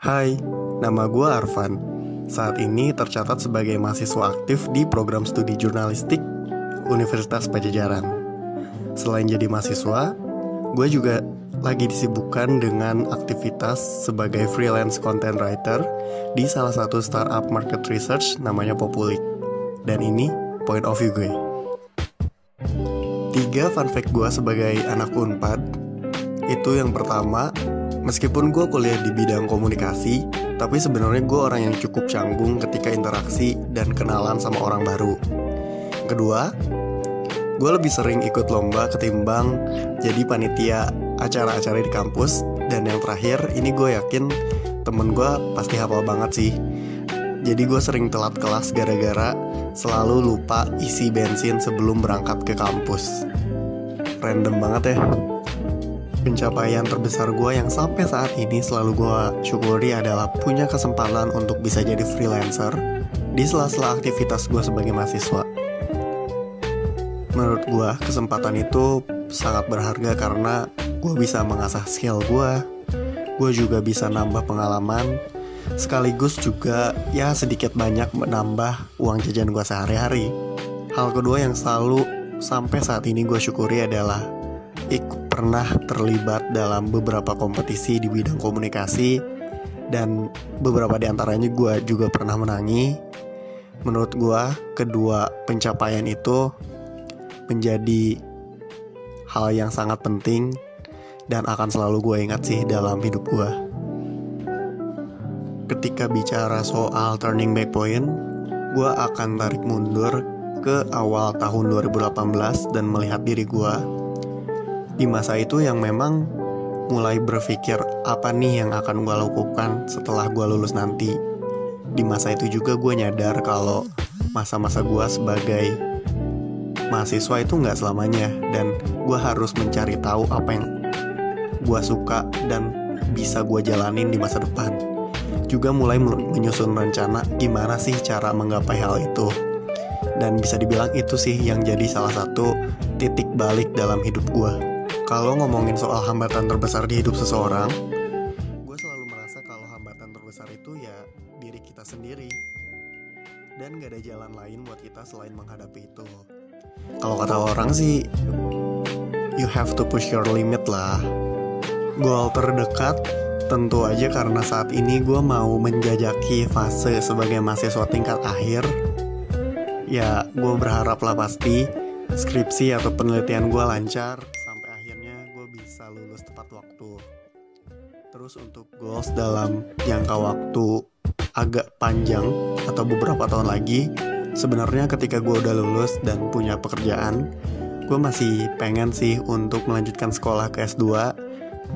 Hai, nama gue Arvan. Saat ini tercatat sebagai mahasiswa aktif di program studi jurnalistik Universitas Pajajaran. Selain jadi mahasiswa, gue juga lagi disibukkan dengan aktivitas sebagai freelance content writer di salah satu startup market research namanya Populik. Dan ini point of view gue. Tiga fun fact gue sebagai anak Unpad itu yang pertama Meskipun gue kuliah di bidang komunikasi, tapi sebenarnya gue orang yang cukup canggung ketika interaksi dan kenalan sama orang baru. Kedua, gue lebih sering ikut lomba ketimbang jadi panitia acara-acara di kampus. Dan yang terakhir, ini gue yakin temen gue pasti hafal banget sih. Jadi gue sering telat kelas gara-gara selalu lupa isi bensin sebelum berangkat ke kampus. Random banget ya pencapaian terbesar gue yang sampai saat ini selalu gue syukuri adalah punya kesempatan untuk bisa jadi freelancer di sela-sela aktivitas gue sebagai mahasiswa. Menurut gue, kesempatan itu sangat berharga karena gue bisa mengasah skill gue, gue juga bisa nambah pengalaman, sekaligus juga ya sedikit banyak menambah uang jajan gue sehari-hari. Hal kedua yang selalu sampai saat ini gue syukuri adalah ikut pernah terlibat dalam beberapa kompetisi di bidang komunikasi dan beberapa di antaranya gue juga pernah menangi. Menurut gue, kedua pencapaian itu menjadi hal yang sangat penting dan akan selalu gue ingat sih dalam hidup gue. Ketika bicara soal turning back point, gue akan tarik mundur ke awal tahun 2018 dan melihat diri gue di masa itu yang memang mulai berpikir apa nih yang akan gue lakukan setelah gue lulus nanti. Di masa itu juga gue nyadar kalau masa-masa gue sebagai mahasiswa itu nggak selamanya dan gue harus mencari tahu apa yang gue suka dan bisa gue jalanin di masa depan. Juga mulai menyusun rencana gimana sih cara menggapai hal itu. Dan bisa dibilang itu sih yang jadi salah satu titik balik dalam hidup gue. Kalau ngomongin soal hambatan terbesar di hidup seseorang, gue selalu merasa kalau hambatan terbesar itu ya diri kita sendiri. Dan gak ada jalan lain buat kita selain menghadapi itu. Kalau kata orang sih, you have to push your limit lah. Goal terdekat tentu aja karena saat ini gue mau menjajaki fase sebagai mahasiswa tingkat akhir. Ya, gue berharap lah pasti skripsi atau penelitian gue lancar bisa lulus tepat waktu. Terus untuk goals dalam jangka waktu agak panjang atau beberapa tahun lagi, sebenarnya ketika gue udah lulus dan punya pekerjaan, gue masih pengen sih untuk melanjutkan sekolah ke S2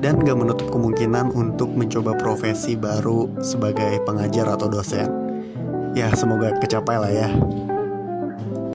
dan gak menutup kemungkinan untuk mencoba profesi baru sebagai pengajar atau dosen. Ya semoga kecapai lah ya.